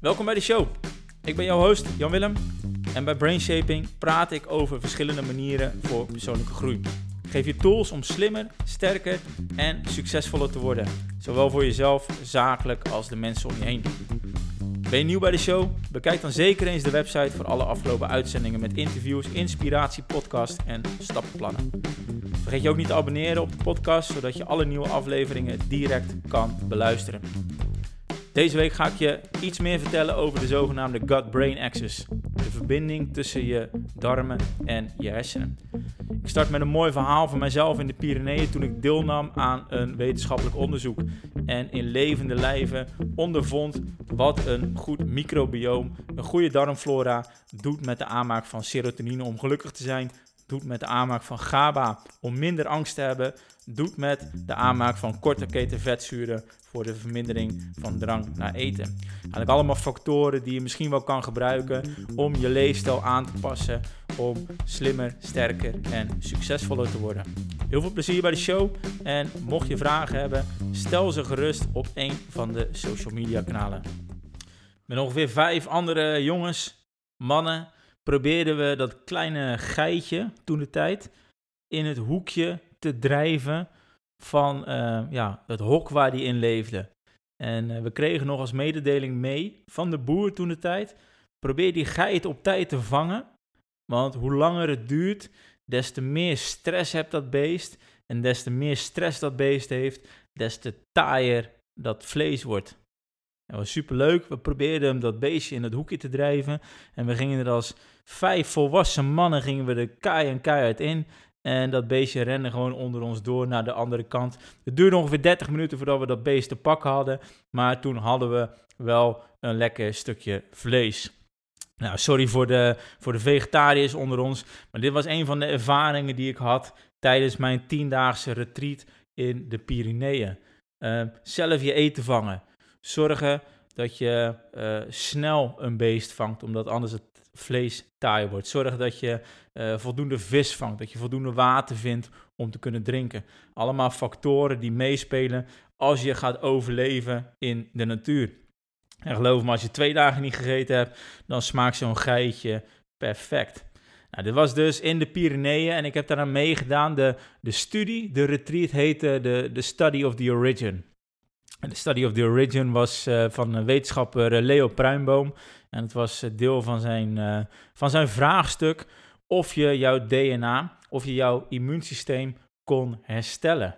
Welkom bij de show. Ik ben jouw host, Jan Willem. En bij Brainshaping praat ik over verschillende manieren voor persoonlijke groei. Ik geef je tools om slimmer, sterker en succesvoller te worden. Zowel voor jezelf, zakelijk als de mensen om je heen. Ben je nieuw bij de show? Bekijk dan zeker eens de website voor alle afgelopen uitzendingen met interviews, inspiratie, podcast en stappenplannen. Vergeet je ook niet te abonneren op de podcast, zodat je alle nieuwe afleveringen direct kan beluisteren. Deze week ga ik je iets meer vertellen over de zogenaamde gut-brain axis. De verbinding tussen je darmen en je hersenen. Ik start met een mooi verhaal van mijzelf in de Pyreneeën toen ik deelnam aan een wetenschappelijk onderzoek. En in levende lijven ondervond wat een goed microbioom, een goede darmflora, doet met de aanmaak van serotonine om gelukkig te zijn. Doet met de aanmaak van GABA om minder angst te hebben. Doet met de aanmaak van korte keten vetzuren voor de vermindering van drang naar eten. Eigenlijk allemaal factoren die je misschien wel kan gebruiken om je leefstijl aan te passen om slimmer, sterker en succesvoller te worden. Heel veel plezier bij de show en mocht je vragen hebben, stel ze gerust op een van de social media kanalen. Met ongeveer vijf andere jongens, mannen, probeerden we dat kleine geitje toen de tijd in het hoekje te drijven van uh, ja, het hok waar die in leefde. En uh, we kregen nog als mededeling mee van de boer toen de tijd. Probeer die geit op tijd te vangen. Want hoe langer het duurt, des te meer stress hebt dat beest. En des te meer stress dat beest heeft, des te taaier dat vlees wordt. Dat was superleuk. We probeerden hem dat beestje in het hoekje te drijven. En we gingen er als vijf volwassen mannen gingen we de kaai en keihard in. En dat beestje rende gewoon onder ons door naar de andere kant. Het duurde ongeveer 30 minuten voordat we dat beest te pakken hadden. Maar toen hadden we wel een lekker stukje vlees. Nou, sorry voor de, voor de vegetariërs onder ons. Maar dit was een van de ervaringen die ik had tijdens mijn tiendaagse retreat in de Pyreneeën. Uh, zelf je eten vangen. Zorgen dat je uh, snel een beest vangt, omdat anders het vlees taai wordt. Zorg dat je uh, voldoende vis vangt, dat je voldoende water vindt om te kunnen drinken. Allemaal factoren die meespelen als je gaat overleven in de natuur. En geloof me, als je twee dagen niet gegeten hebt, dan smaakt zo'n geitje perfect. Nou, dit was dus in de Pyreneeën en ik heb daaraan meegedaan. De, de studie, de retreat heette de, de Study of the Origin. De Study of the Origin was uh, van wetenschapper Leo Pruimboom. En het was eh, deel van zijn, van zijn vraagstuk of je jouw DNA, of je jouw immuunsysteem kon herstellen.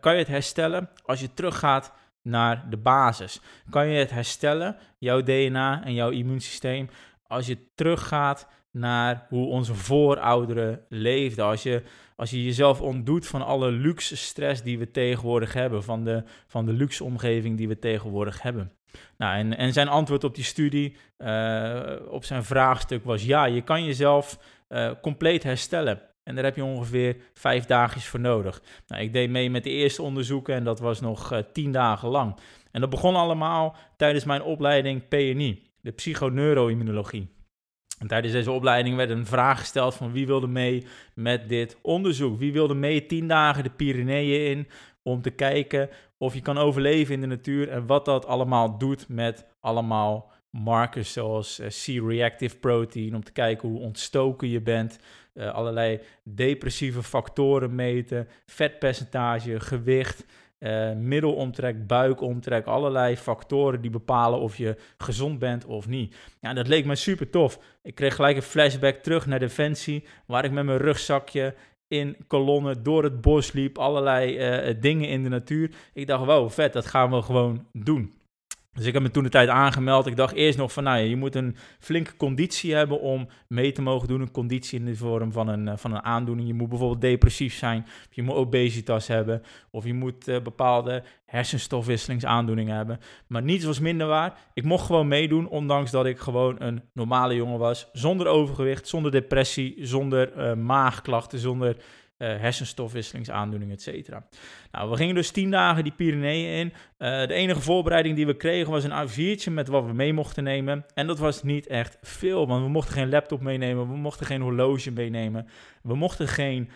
Kan je het herstellen als je teruggaat naar de basis? Kan je het herstellen, jouw DNA en jouw immuunsysteem, als je teruggaat naar hoe onze voorouderen leefden? Als je, als je jezelf ontdoet van alle luxe stress die we tegenwoordig hebben, van de, van de luxe omgeving die we tegenwoordig hebben. Nou, en, en zijn antwoord op die studie, uh, op zijn vraagstuk was ja, je kan jezelf uh, compleet herstellen. En daar heb je ongeveer vijf dagjes voor nodig. Nou, ik deed mee met de eerste onderzoeken en dat was nog uh, tien dagen lang. En dat begon allemaal tijdens mijn opleiding PNI, de psychoneuroimmunologie. En tijdens deze opleiding werd een vraag gesteld van wie wilde mee met dit onderzoek? Wie wilde mee tien dagen de Pyreneeën in om te kijken of je kan overleven in de natuur en wat dat allemaal doet met allemaal markers zoals uh, C-reactive protein, om te kijken hoe ontstoken je bent, uh, allerlei depressieve factoren meten, vetpercentage, gewicht, uh, middelomtrek, buikomtrek, allerlei factoren die bepalen of je gezond bent of niet. Ja, dat leek me super tof. Ik kreeg gelijk een flashback terug naar Defensie, waar ik met mijn rugzakje in kolonnen door het bos liep, allerlei uh, dingen in de natuur. Ik dacht, wow, vet, dat gaan we gewoon doen. Dus ik heb me toen de tijd aangemeld. Ik dacht eerst nog van, nou je moet een flinke conditie hebben om mee te mogen doen. Een conditie in de vorm van een, eh, van een aandoening. Je moet bijvoorbeeld depressief zijn, je moet obesitas hebben, of je moet uh, bepaalde hersenstofwisselingsaandoeningen hebben. Maar niets was minder waar. Ik mocht gewoon meedoen, ondanks dat ik gewoon een normale jongen was. Zonder overgewicht, zonder depressie, zonder uh, maagklachten, zonder uh, hersenstofwisselingsaandoeningen, et cetera. Nou, we gingen dus tien dagen die Pyreneeën in. Uh, de enige voorbereiding die we kregen was een A4'tje met wat we mee mochten nemen. En dat was niet echt veel, want we mochten geen laptop meenemen, we mochten geen horloge meenemen, we mochten geen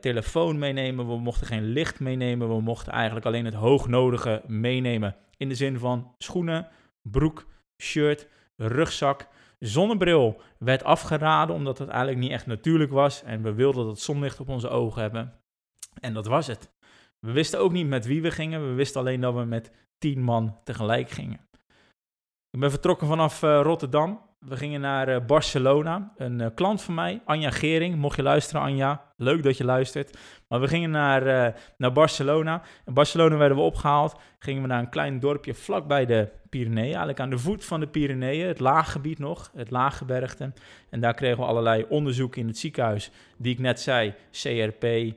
telefoon meenemen, we mochten geen licht meenemen, we mochten eigenlijk alleen het hoognodige meenemen. In de zin van schoenen, broek, shirt, rugzak, zonnebril werd afgeraden omdat het eigenlijk niet echt natuurlijk was en we wilden dat zonlicht op onze ogen hebben. En dat was het. We wisten ook niet met wie we gingen, we wisten alleen dat we met tien man tegelijk gingen. Ik ben vertrokken vanaf uh, Rotterdam. We gingen naar uh, Barcelona. Een uh, klant van mij, Anja Gering. Mocht je luisteren, Anja, leuk dat je luistert. Maar we gingen naar, naar Barcelona. In Barcelona werden we opgehaald. Gingen we naar een klein dorpje vlakbij de Pyreneeën. Eigenlijk aan de voet van de Pyreneeën. Het laaggebied nog, het laaggebergte. En daar kregen we allerlei onderzoeken in het ziekenhuis. Die ik net zei. CRP,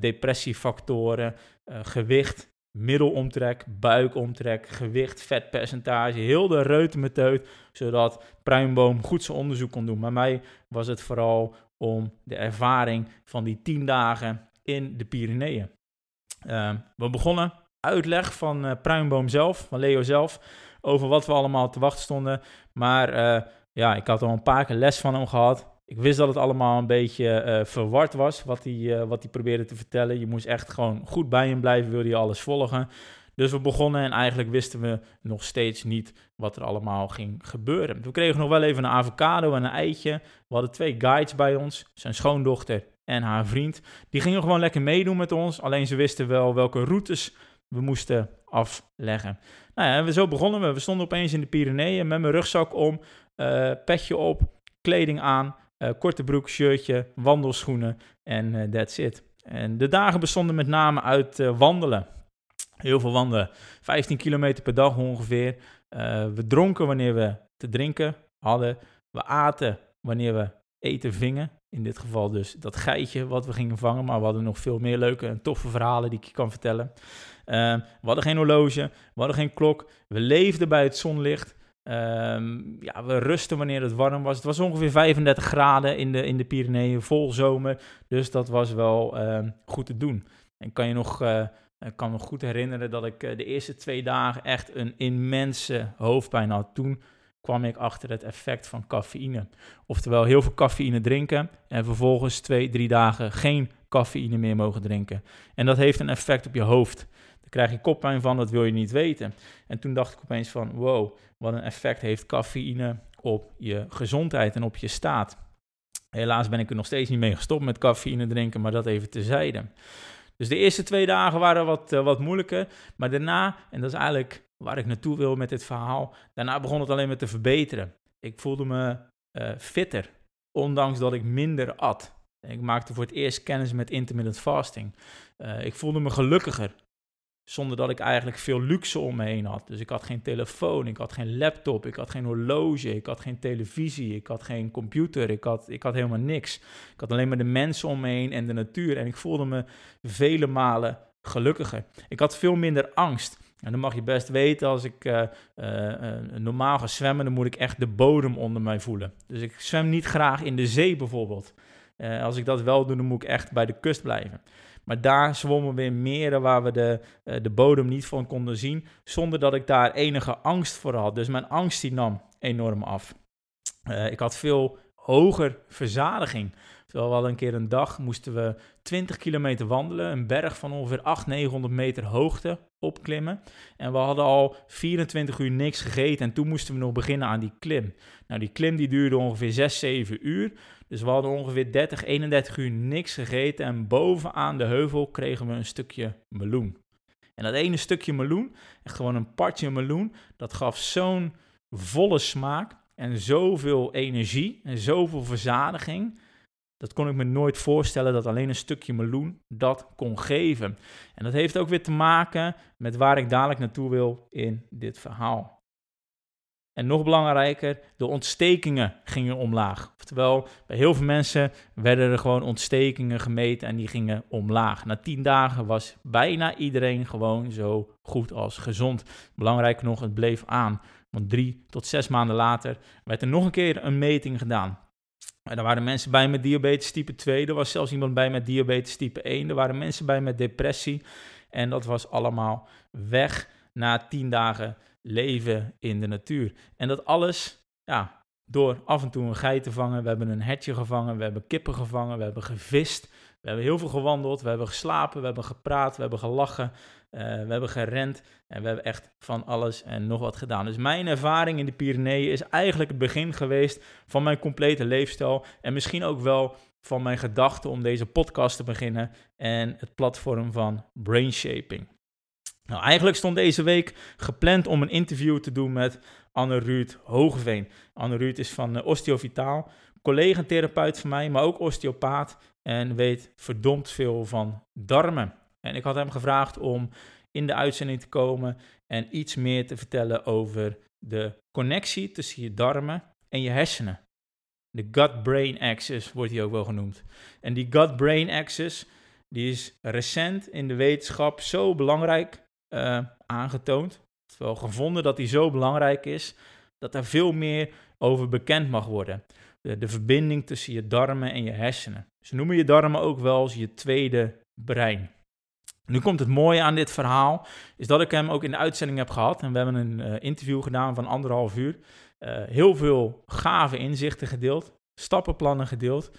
depressiefactoren, gewicht middelomtrek, buikomtrek, gewicht, vetpercentage, heel de reutemeteut, zodat Pruimboom goed zijn onderzoek kon doen. Maar mij was het vooral om de ervaring van die tien dagen in de Pyreneeën. Uh, we begonnen uitleg van uh, Pruimboom zelf, van Leo zelf, over wat we allemaal te wachten stonden. Maar uh, ja, ik had al een paar keer les van hem gehad. Ik wist dat het allemaal een beetje uh, verward was, wat hij, uh, wat hij probeerde te vertellen. Je moest echt gewoon goed bij hem blijven, wilde je alles volgen. Dus we begonnen en eigenlijk wisten we nog steeds niet wat er allemaal ging gebeuren. We kregen nog wel even een avocado en een eitje. We hadden twee guides bij ons, zijn schoondochter en haar vriend. Die gingen gewoon lekker meedoen met ons, alleen ze wisten wel welke routes we moesten afleggen. Nou ja, we zo begonnen we. We stonden opeens in de Pyreneeën met mijn rugzak om, uh, petje op, kleding aan uh, korte broek, shirtje, wandelschoenen en uh, that's it. En de dagen bestonden met name uit uh, wandelen. Heel veel wandelen. 15 kilometer per dag ongeveer. we dronken wanneer we te drinken hadden. We aten wanneer we eten vingen. In dit geval dus dat geitje wat we gingen vangen. Maar we hadden nog veel meer leuke en toffe verhalen die ik je kan vertellen. we hadden geen horloge, we hadden geen klok. We leefden bij het zonlicht. Um, ja, we rusten wanneer het warm was. Het was ongeveer 35 graden in de, in de Pyreneeën, vol zomer. Dus dat was wel uh, goed te doen. En kan je nog, uh, kan me goed herinneren dat ik uh, de eerste twee dagen echt een immense hoofdpijn had. Toen kwam ik achter het effect van cafeïne. Oftewel heel veel cafeïne drinken en vervolgens twee, drie dagen geen cafeïne meer mogen drinken. En dat heeft een effect op je hoofd krijg je koppijn van, dat wil je niet weten. En toen dacht ik opeens van, wow, wat een effect heeft cafeïne op je gezondheid en op je staat. Helaas ben ik er nog steeds niet mee gestopt met cafeïne drinken, maar dat even tezijde. Dus de eerste twee dagen waren wat, uh, wat moeilijker, maar daarna, en dat is eigenlijk waar ik naartoe wil met dit verhaal, daarna begon het alleen maar te verbeteren. Ik voelde me uh, fitter, ondanks dat ik minder at. Ik maakte voor het eerst kennis met intermittent fasting. Uh, ik voelde me gelukkiger. Zonder dat ik eigenlijk veel luxe om me heen had. Dus ik had geen telefoon, ik had geen laptop, ik had geen horloge, ik had geen televisie, ik had geen computer, ik had, ik had helemaal niks. Ik had alleen maar de mensen om me heen en de natuur. En ik voelde me vele malen gelukkiger. Ik had veel minder angst. En dan mag je best weten, als ik uh, uh, normaal ga zwemmen, dan moet ik echt de bodem onder mij voelen. Dus ik zwem niet graag in de zee bijvoorbeeld. als ik dat wel doe, dan moet ik echt bij de kust blijven. Maar daar zwommen we in meren waar we de, uh, de bodem niet van konden zien, zonder dat ik daar enige angst voor had. Dus mijn angst die nam enorm af. Uh, ik had veel hoger verzadiging. Terwijl we hadden een keer een dag moesten we 20 kilometer wandelen, een berg van ongeveer 800, 900 meter hoogte opklimmen. En we hadden al 24 uur niks gegeten en toen moesten we nog beginnen aan die klim. Nou, die klim die duurde ongeveer 6, 7 uur. Dus we hadden ongeveer 30, 31 uur niks gegeten en bovenaan de heuvel kregen we een stukje meloen. En dat ene stukje meloen, echt gewoon een partje meloen, dat gaf zo'n volle smaak en zoveel energie en zoveel verzadiging. Dat kon ik me nooit voorstellen dat alleen een stukje meloen dat kon geven. En dat heeft ook weer te maken met waar ik dadelijk naartoe wil in dit verhaal. En nog belangrijker, de ontstekingen gingen omlaag. Oftewel, bij heel veel mensen werden er gewoon ontstekingen gemeten en die gingen omlaag. Na tien dagen was bijna iedereen gewoon zo goed als gezond. Belangrijk nog, het bleef aan. Want drie tot zes maanden later werd er nog een keer een meting gedaan. En er waren mensen bij met diabetes type 2, er was zelfs iemand bij met diabetes type 1, er waren mensen bij met depressie. En dat was allemaal weg na tien dagen leven in de natuur. En dat alles, ja, door af en toe een geit te vangen. We hebben een hertje gevangen, we hebben kippen gevangen, we hebben gevist. We hebben heel veel gewandeld, we hebben geslapen, we hebben gepraat, we hebben gelachen, uh, we hebben gerend en we hebben echt van alles en nog wat gedaan. Dus mijn ervaring in de Pyreneeën is eigenlijk het begin geweest van mijn complete leefstijl en misschien ook wel van mijn gedachte om deze podcast te beginnen en het platform van Brainshaping. Nou, eigenlijk stond deze week gepland om een interview te doen met Anne Ruud Hogeveen. Anne Ruud is van uh, Osteovitaal, collega-therapeut van mij, maar ook osteopaat en weet verdomd veel van darmen. En ik had hem gevraagd om in de uitzending te komen en iets meer te vertellen over de connectie tussen je darmen en je hersenen. De gut-brain axis wordt hij ook wel genoemd. En die gut-brain axis die is recent in de wetenschap zo belangrijk uh, aangetoond, wel gevonden dat die zo belangrijk is, dat er veel meer over bekend mag worden. De, de verbinding tussen je darmen en je hersenen. Ze noemen je darmen ook wel als je tweede brein. Nu komt het mooie aan dit verhaal, is dat ik hem ook in de uitzending heb gehad. En we hebben een uh, interview gedaan van anderhalf uur. Uh, heel veel gave inzichten gedeeld, stappenplannen gedeeld.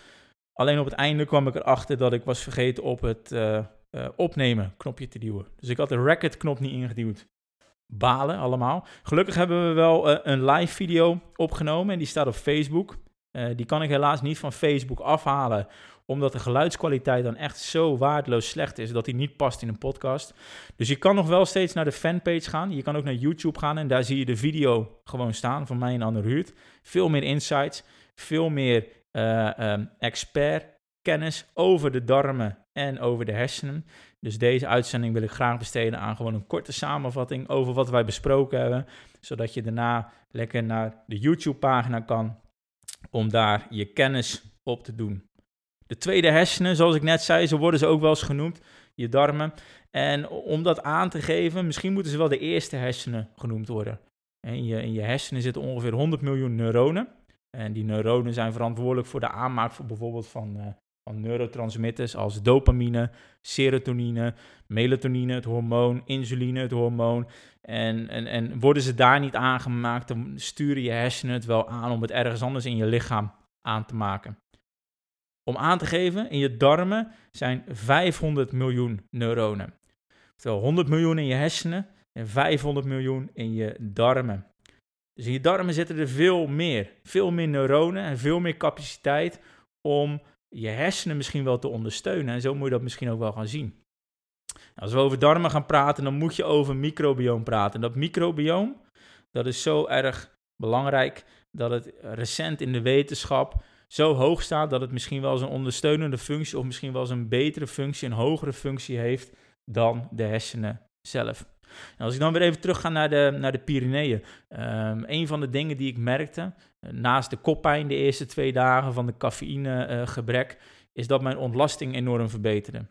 Alleen op het einde kwam ik erachter dat ik was vergeten op het opnemen knopje te duwen. Dus ik had de record knop niet ingeduwd. Balen allemaal. Gelukkig hebben we wel een live video opgenomen en die staat op Facebook. die kan ik helaas niet van Facebook afhalen omdat de geluidskwaliteit dan echt zo waardeloos slecht is dat hij niet past in een podcast. Dus je kan nog wel steeds naar de fanpage gaan. Je kan ook naar YouTube gaan en daar zie je de video gewoon staan van mij en Anne Ruurt. Veel meer insights, veel meer um, expert kennis over de darmen en over de hersenen. Dus deze uitzending wil ik graag besteden aan gewoon een korte samenvatting over wat wij besproken hebben, zodat je daarna lekker naar de YouTube-pagina kan om daar je kennis op te doen. De tweede hersenen, zoals ik net zei, zo worden ze ook wel eens genoemd, je darmen. En om dat aan te geven, misschien moeten ze wel de eerste hersenen genoemd worden. In je, in je hersenen zitten ongeveer 100 miljoen neuronen. En die neuronen zijn verantwoordelijk voor de aanmaak van bijvoorbeeld van, uh, van neurotransmitters als dopamine, serotonine, melatonine, het hormoon, insuline, het hormoon. En, en, en worden ze daar niet aangemaakt, dan sturen je hersenen het wel aan om het ergens anders in je lichaam aan te maken. Om aan te geven, in je darmen zijn 500 miljoen neuronen. Oftewel 100 miljoen in je hersenen en 500 miljoen in je darmen. Dus in je darmen zitten er veel meer. Veel meer neuronen en veel meer capaciteit om je hersenen misschien wel te ondersteunen. En zo moet je dat misschien ook wel gaan zien. Als we over darmen gaan praten, dan moet je over microbioom praten. En dat microbioom, dat is zo erg belangrijk dat het recent in de wetenschap zo hoog staat dat het misschien wel eens een ondersteunende functie of misschien wel eens een betere functie, een hogere functie heeft dan de hersenen zelf. Als ik dan weer even terug ga naar de, naar de Pyreneeën. Um, een van de dingen die ik merkte, eh, naast de koppijn de eerste twee dagen van de cafeïnegebrek, uh, is dat mijn ontlasting enorm verbeterde.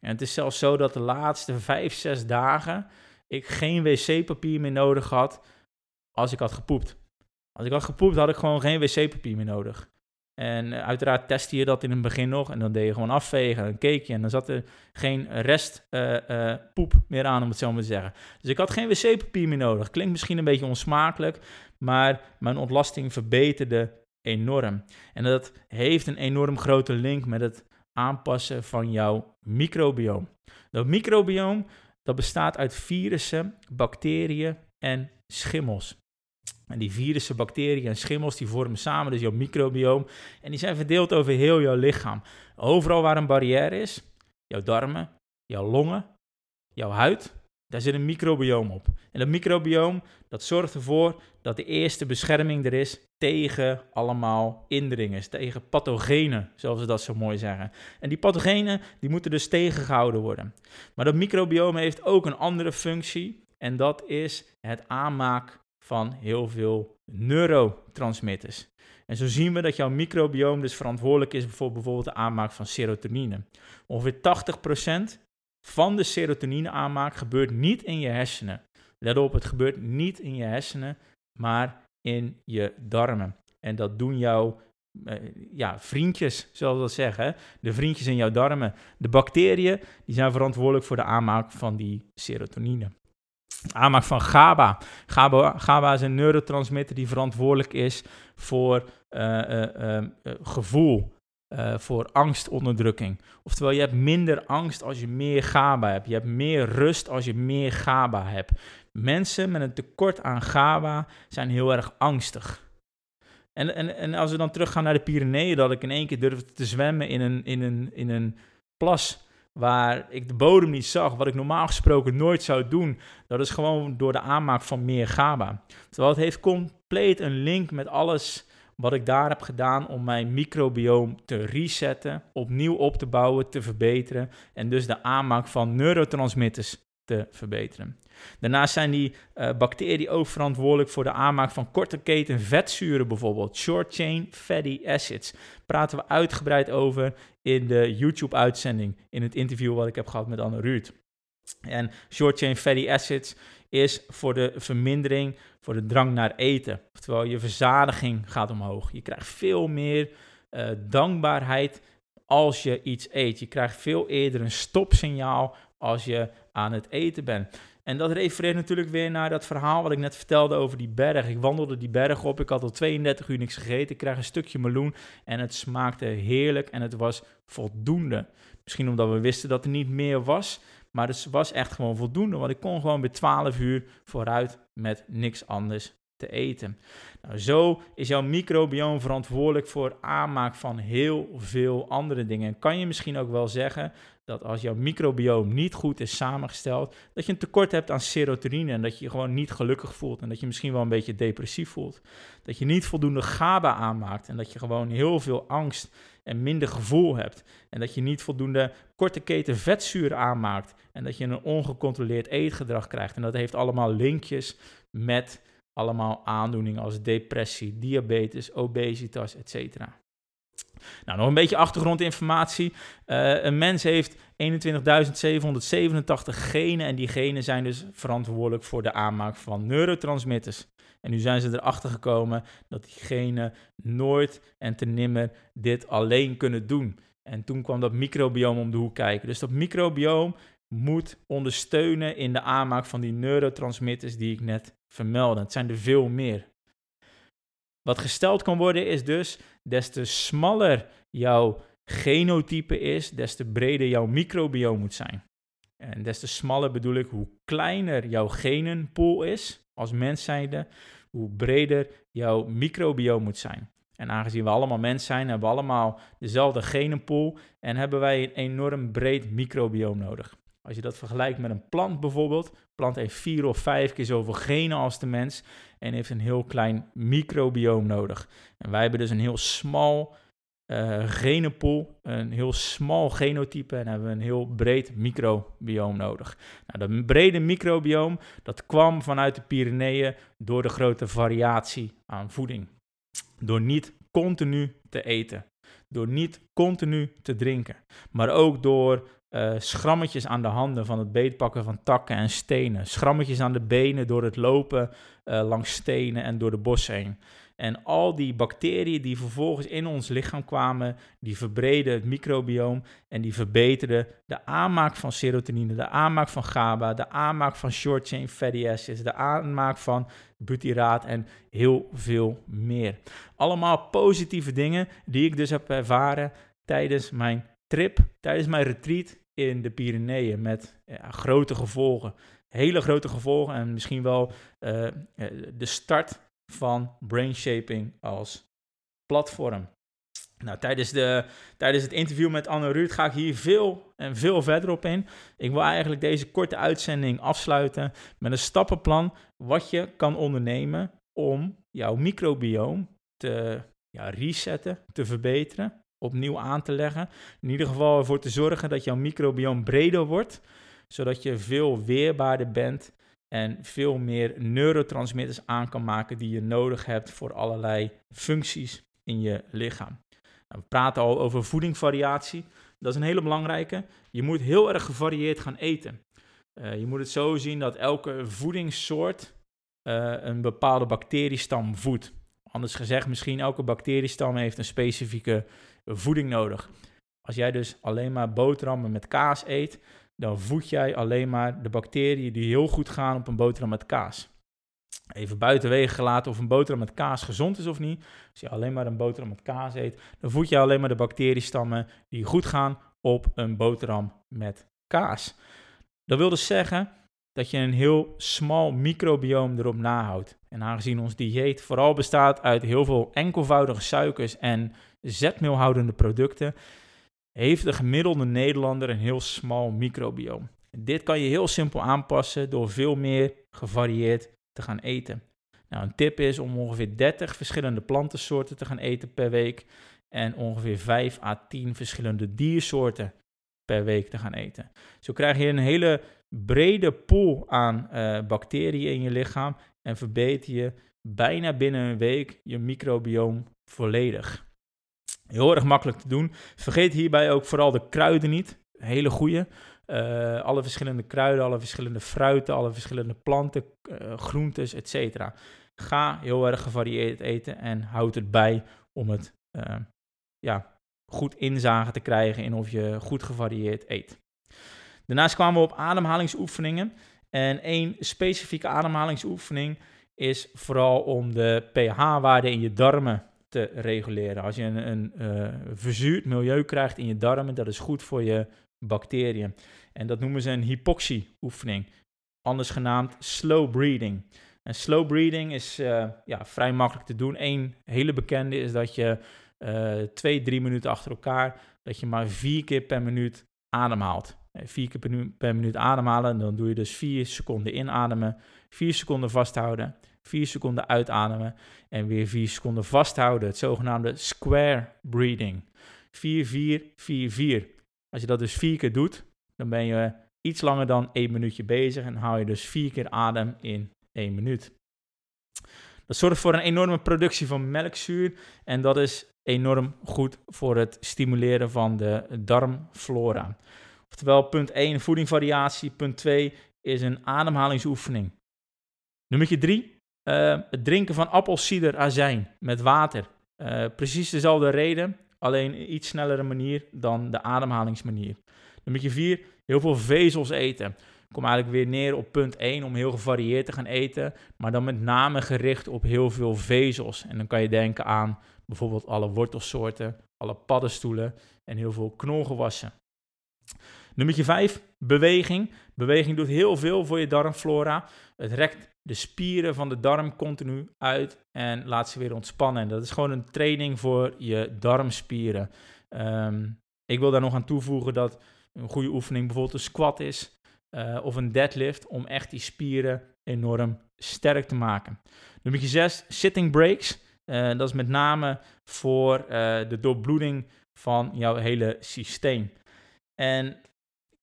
En het is zelfs zo dat de laatste vijf, zes dagen ik geen wc-papier meer nodig had als ik had gepoept. Als ik had gepoept, had ik gewoon geen wc-papier meer nodig. En eh, uiteraard testte je dat in het begin nog. En dan deed je gewoon afvegen. Dan keek je en dan zat er geen rest uh, poep meer aan, om het zo maar te zeggen. Dus ik had geen wc-papier meer nodig. Klinkt misschien een beetje onsmakelijk. Maar mijn ontlasting verbeterde enorm. En dat heeft een enorm grote link met het aanpassen van jouw microbioom. Dat microbioom dat bestaat uit virussen, bacteriën en schimmels. En die virussen, bacteriën en schimmels die vormen samen dus jouw microbioom. En die zijn verdeeld over heel jouw lichaam. Overal waar een barrière is, jouw darmen, jouw longen, jouw huid, daar zit een microbioom op. En dat microbioom dat zorgt ervoor dat de eerste bescherming er is tegen allemaal indringers, tegen pathogenen, zoals ze dat zo mooi zeggen. En die pathogenen die moeten dus tegengehouden worden. Maar dat microbioom heeft ook een andere functie en dat is het aanmaak van heel veel neurotransmitters. En zo zien we dat jouw microbioom dus verantwoordelijk is voor bijvoorbeeld de aanmaak van serotonine. Ongeveer 80% van de serotonine aanmaak gebeurt niet in je hersenen. Let op, het gebeurt niet in je hersenen, maar in je darmen. En dat doen jouw eh, ja, vriendjes, zoals we dat zeggen. De vriendjes in jouw darmen. De bacteriën die zijn verantwoordelijk voor de aanmaak van die serotonine. Aanmaak van GABA. GABA, is een neurotransmitter die verantwoordelijk is voor uh, gevoel, voor angstonderdrukking. Oftewel, je hebt minder angst als je meer GABA hebt. Je hebt meer rust als je meer GABA hebt. Mensen met een tekort aan GABA zijn heel erg angstig. En, en, en als we dan teruggaan naar de Pyreneeën, dat ik in één keer durfde te zwemmen in een, in een, in een plas waar ik de bodem niet zag, wat ik normaal gesproken nooit zou doen, dat is gewoon door de aanmaak van meer GABA. Terwijl het heeft compleet een link met alles wat ik daar heb gedaan om mijn microbioom te resetten, opnieuw op te bouwen, te verbeteren en dus de aanmaak van neurotransmitters te verbeteren. Daarnaast zijn die uh, bacteriën ook verantwoordelijk voor de aanmaak van korte keten vetzuren bijvoorbeeld, short chain fatty acids. Praten we uitgebreid over in de YouTube-uitzending, in het interview wat ik heb gehad met Anne Ruud. En short chain fatty acids is voor de vermindering, voor de drang naar eten. Oftewel, je verzadiging gaat omhoog. Je krijgt veel meer uh, dankbaarheid als je iets eet. Je krijgt veel eerder een stopsignaal als je aan het eten bent. En dat refereert natuurlijk weer naar dat verhaal wat ik net vertelde over die berg. Ik wandelde die berg op, ik had al 32 uur niks gegeten, ik krijg een stukje meloen en het smaakte heerlijk en het was voldoende. Misschien omdat we wisten dat er niet meer was, maar het was echt gewoon voldoende, want ik kon gewoon bij 12 uur vooruit met niks anders te eten. Nou, zo is jouw microbioom verantwoordelijk voor aanmaak van heel veel andere dingen. En kan je misschien ook wel zeggen dat als jouw microbioom niet goed is samengesteld, dat je een tekort hebt aan serotonine en dat je je gewoon niet gelukkig voelt en dat je misschien wel een beetje depressief voelt. Dat je niet voldoende GABA aanmaakt en dat je gewoon heel veel angst en minder gevoel hebt. En dat je niet voldoende korte keten vetzuren aanmaakt en dat je een ongecontroleerd eetgedrag krijgt. En dat heeft allemaal linkjes met allemaal aandoeningen als depressie, diabetes, obesitas, etc. Nou, nog een beetje achtergrondinformatie. Uh, een mens heeft 21.787 genen en die genen zijn dus verantwoordelijk voor de aanmaak van neurotransmitters. En nu zijn ze erachter gekomen dat die genen nooit en te nimmer dit alleen kunnen doen. En toen kwam dat microbioom om de hoek kijken. Dus dat microbioom moet ondersteunen in de aanmaak van die neurotransmitters die ik net vermeldde. Het zijn er veel meer. Wat gesteld kan worden is dus, des te smaller jouw genotype is, des te breder jouw microbioom moet zijn. En des te smaller bedoel ik hoe kleiner jouw genenpool is als mens zijnde, hoe breder jouw microbioom moet zijn. En aangezien we allemaal mens zijn, hebben we allemaal dezelfde genenpool en hebben wij een enorm breed microbioom nodig. Als je dat vergelijkt met een plant bijvoorbeeld, plant heeft vier of vijf keer zoveel genen als de mens en heeft een heel klein microbioom nodig. En wij hebben dus een heel smal uh, genenpool, een heel smal genotype en hebben een heel breed microbioom nodig. Nou, dat brede microbioom, dat kwam vanuit de Pyreneeën door de grote variatie aan voeding. Door niet continu te eten, door niet continu te drinken, maar ook door uh, schrammetjes aan de handen van het beetpakken van takken en stenen. Schrammetjes aan de benen door het lopen uh, langs stenen en door de bossen heen. En al die bacteriën die vervolgens in ons lichaam kwamen, die verbreden het microbioom en die verbeterden de aanmaak van serotonine, de aanmaak van GABA, de aanmaak van short chain fatty acids, de aanmaak van butyraat en heel veel meer. Allemaal positieve dingen die ik dus heb ervaren tijdens mijn trip tijdens mijn retreat in de Pyreneeën met grote gevolgen. Hele grote gevolgen en misschien wel uh, de start van brainshaping als platform. Nou, tijdens, de, tijdens het interview met Anne Ruud ga ik hier veel en veel verder op in. Ik wil eigenlijk deze korte uitzending afsluiten met een stappenplan wat je kan ondernemen om jouw microbioom te ja, resetten, te verbeteren opnieuw aan te leggen. In ieder geval ervoor te zorgen dat jouw microbioom breder wordt, zodat je veel weerbaarder bent en veel meer neurotransmitters aan kan maken die je nodig hebt voor allerlei functies in je lichaam. Nou, we praten al over voedingvariatie. Dat is een hele belangrijke. Je moet heel erg gevarieerd gaan eten. Uh, je moet het zo zien dat elke voedingssoort uh, een bepaalde bacteriestam voedt. Anders gezegd, misschien elke bacteriestam heeft een specifieke voeding nodig. Als jij dus alleen maar boterhammen met kaas eet, dan voed jij alleen maar de bacteriën die heel goed gaan op een boterham met kaas. Even buitenwege gelaten of een boterham met kaas gezond is of niet. Als je alleen maar een boterham met kaas eet, dan voed je alleen maar de bacteriestammen die goed gaan op een boterham met kaas. Dat wil dus zeggen dat je een heel smal microbioom erop nahoudt. En aangezien ons dieet vooral bestaat uit heel veel enkelvoudige suikers en zetmeelhoudende producten, heeft de gemiddelde Nederlander een heel smal microbioom. Dit kan je heel simpel aanpassen door veel meer gevarieerd te gaan eten. Nou, een tip is om ongeveer 30 verschillende plantensoorten te gaan eten per week en ongeveer 5 à 10 verschillende diersoorten per week te gaan eten. Zo krijg je een hele brede pool aan uh, bacteriën in je lichaam en verbeter je bijna binnen een week je microbioom volledig. Heel erg makkelijk te doen. Vergeet hierbij ook vooral de kruiden niet. Hele goede. Uh, alle verschillende kruiden, alle verschillende fruiten, alle verschillende planten, uh, groentes, etc. Ga heel erg gevarieerd eten en houd het bij om het uh, ja, goed inzagen te krijgen in of je goed gevarieerd eet. Daarnaast kwamen we op ademhalingsoefeningen. En één specifieke ademhalingsoefening is vooral om de pH-waarde in je darmen te reguleren. Als je een, een uh, verzuurd milieu krijgt in je darmen, dat is goed voor je bacteriën. En dat noemen ze een hypoxie-oefening, anders genaamd slow breathing. En slow breathing is uh, ja, vrij makkelijk te doen. Eén hele bekende is dat je uh, twee, drie minuten achter elkaar, dat je maar vier keer per minuut ademhaalt. Vier keer per, nu, per minuut ademhalen, dan doe je dus vier seconden inademen, vier seconden vasthouden, 4 seconden uitademen en weer 4 seconden vasthouden. Het zogenaamde square breathing. 4, 4, 4, 4. Als je dat dus vier keer doet, dan ben je iets langer dan 1 minuutje bezig en haal je dus 4 keer adem in 1 minuut. Dat zorgt voor een enorme productie van melkzuur en dat is enorm goed voor het stimuleren van de darmflora. Oftewel, punt 1, voedingvariatie. Punt 2 is een ademhalingsoefening. Nummer 3, uh, het drinken van appelsiederazijn met water. Uh, precies dezelfde reden, alleen iets snellere manier dan de ademhalingsmanier. Nummer 4, heel veel vezels eten. Ik kom eigenlijk weer neer op punt 1 om heel gevarieerd te gaan eten, maar dan met name gericht op heel veel vezels. En dan kan je denken aan bijvoorbeeld alle wortelsoorten, alle paddenstoelen en heel veel knolgewassen. Nummer 5, beweging. Beweging doet heel veel voor je darmflora. Het rekt de spieren van de darm continu uit en laat ze weer ontspannen. En dat is gewoon een training voor je darmspieren. Um, ik wil daar nog aan toevoegen dat een goede oefening bijvoorbeeld een squat is uh, of een deadlift om echt die spieren enorm sterk te maken. Nummer 6, sitting breaks. Uh, dat is met name voor uh, de doorbloeding van jouw hele systeem. En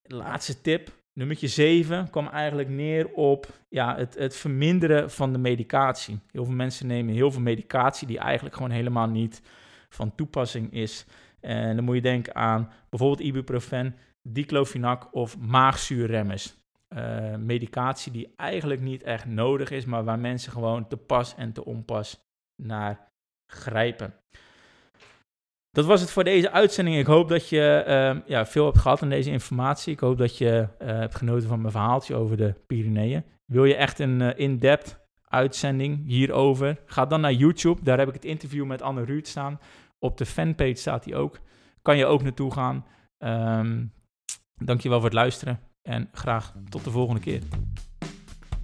laatste tip, nummer 7, kwam eigenlijk neer op ja, het, het verminderen van de medicatie. Heel veel mensen nemen heel veel medicatie die eigenlijk gewoon helemaal niet van toepassing is. En dan moet je denken aan bijvoorbeeld ibuprofen, diclofenac of maagzuurremmers. Uh, medicatie die eigenlijk niet echt nodig is, maar waar mensen gewoon te pas en te onpas naar grijpen. Dat was het voor deze uitzending. Ik hoop dat je uh, ja, veel hebt gehad aan deze informatie. Ik hoop dat je uh, hebt genoten van mijn verhaaltje over de Pyreneeën. Wil je echt een uh, in-depth uitzending hierover? Ga dan naar YouTube. Daar heb ik het interview met Anne Ruud staan. Op de fanpage staat die ook. Kan je ook naartoe gaan. Um, dankjewel voor het luisteren. En graag tot de volgende keer.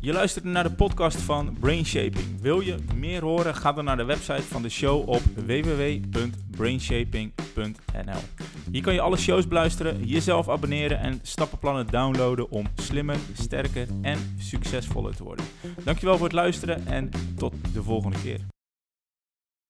Je luistert naar de podcast van Brainshaping. Wil je meer horen? Ga dan naar de website van de show op www.brainshaping.nl. Hier kan je alle shows beluisteren, jezelf abonneren en stappenplannen downloaden om slimmer, sterker en succesvoller te worden. Dankjewel voor het luisteren en tot de volgende keer.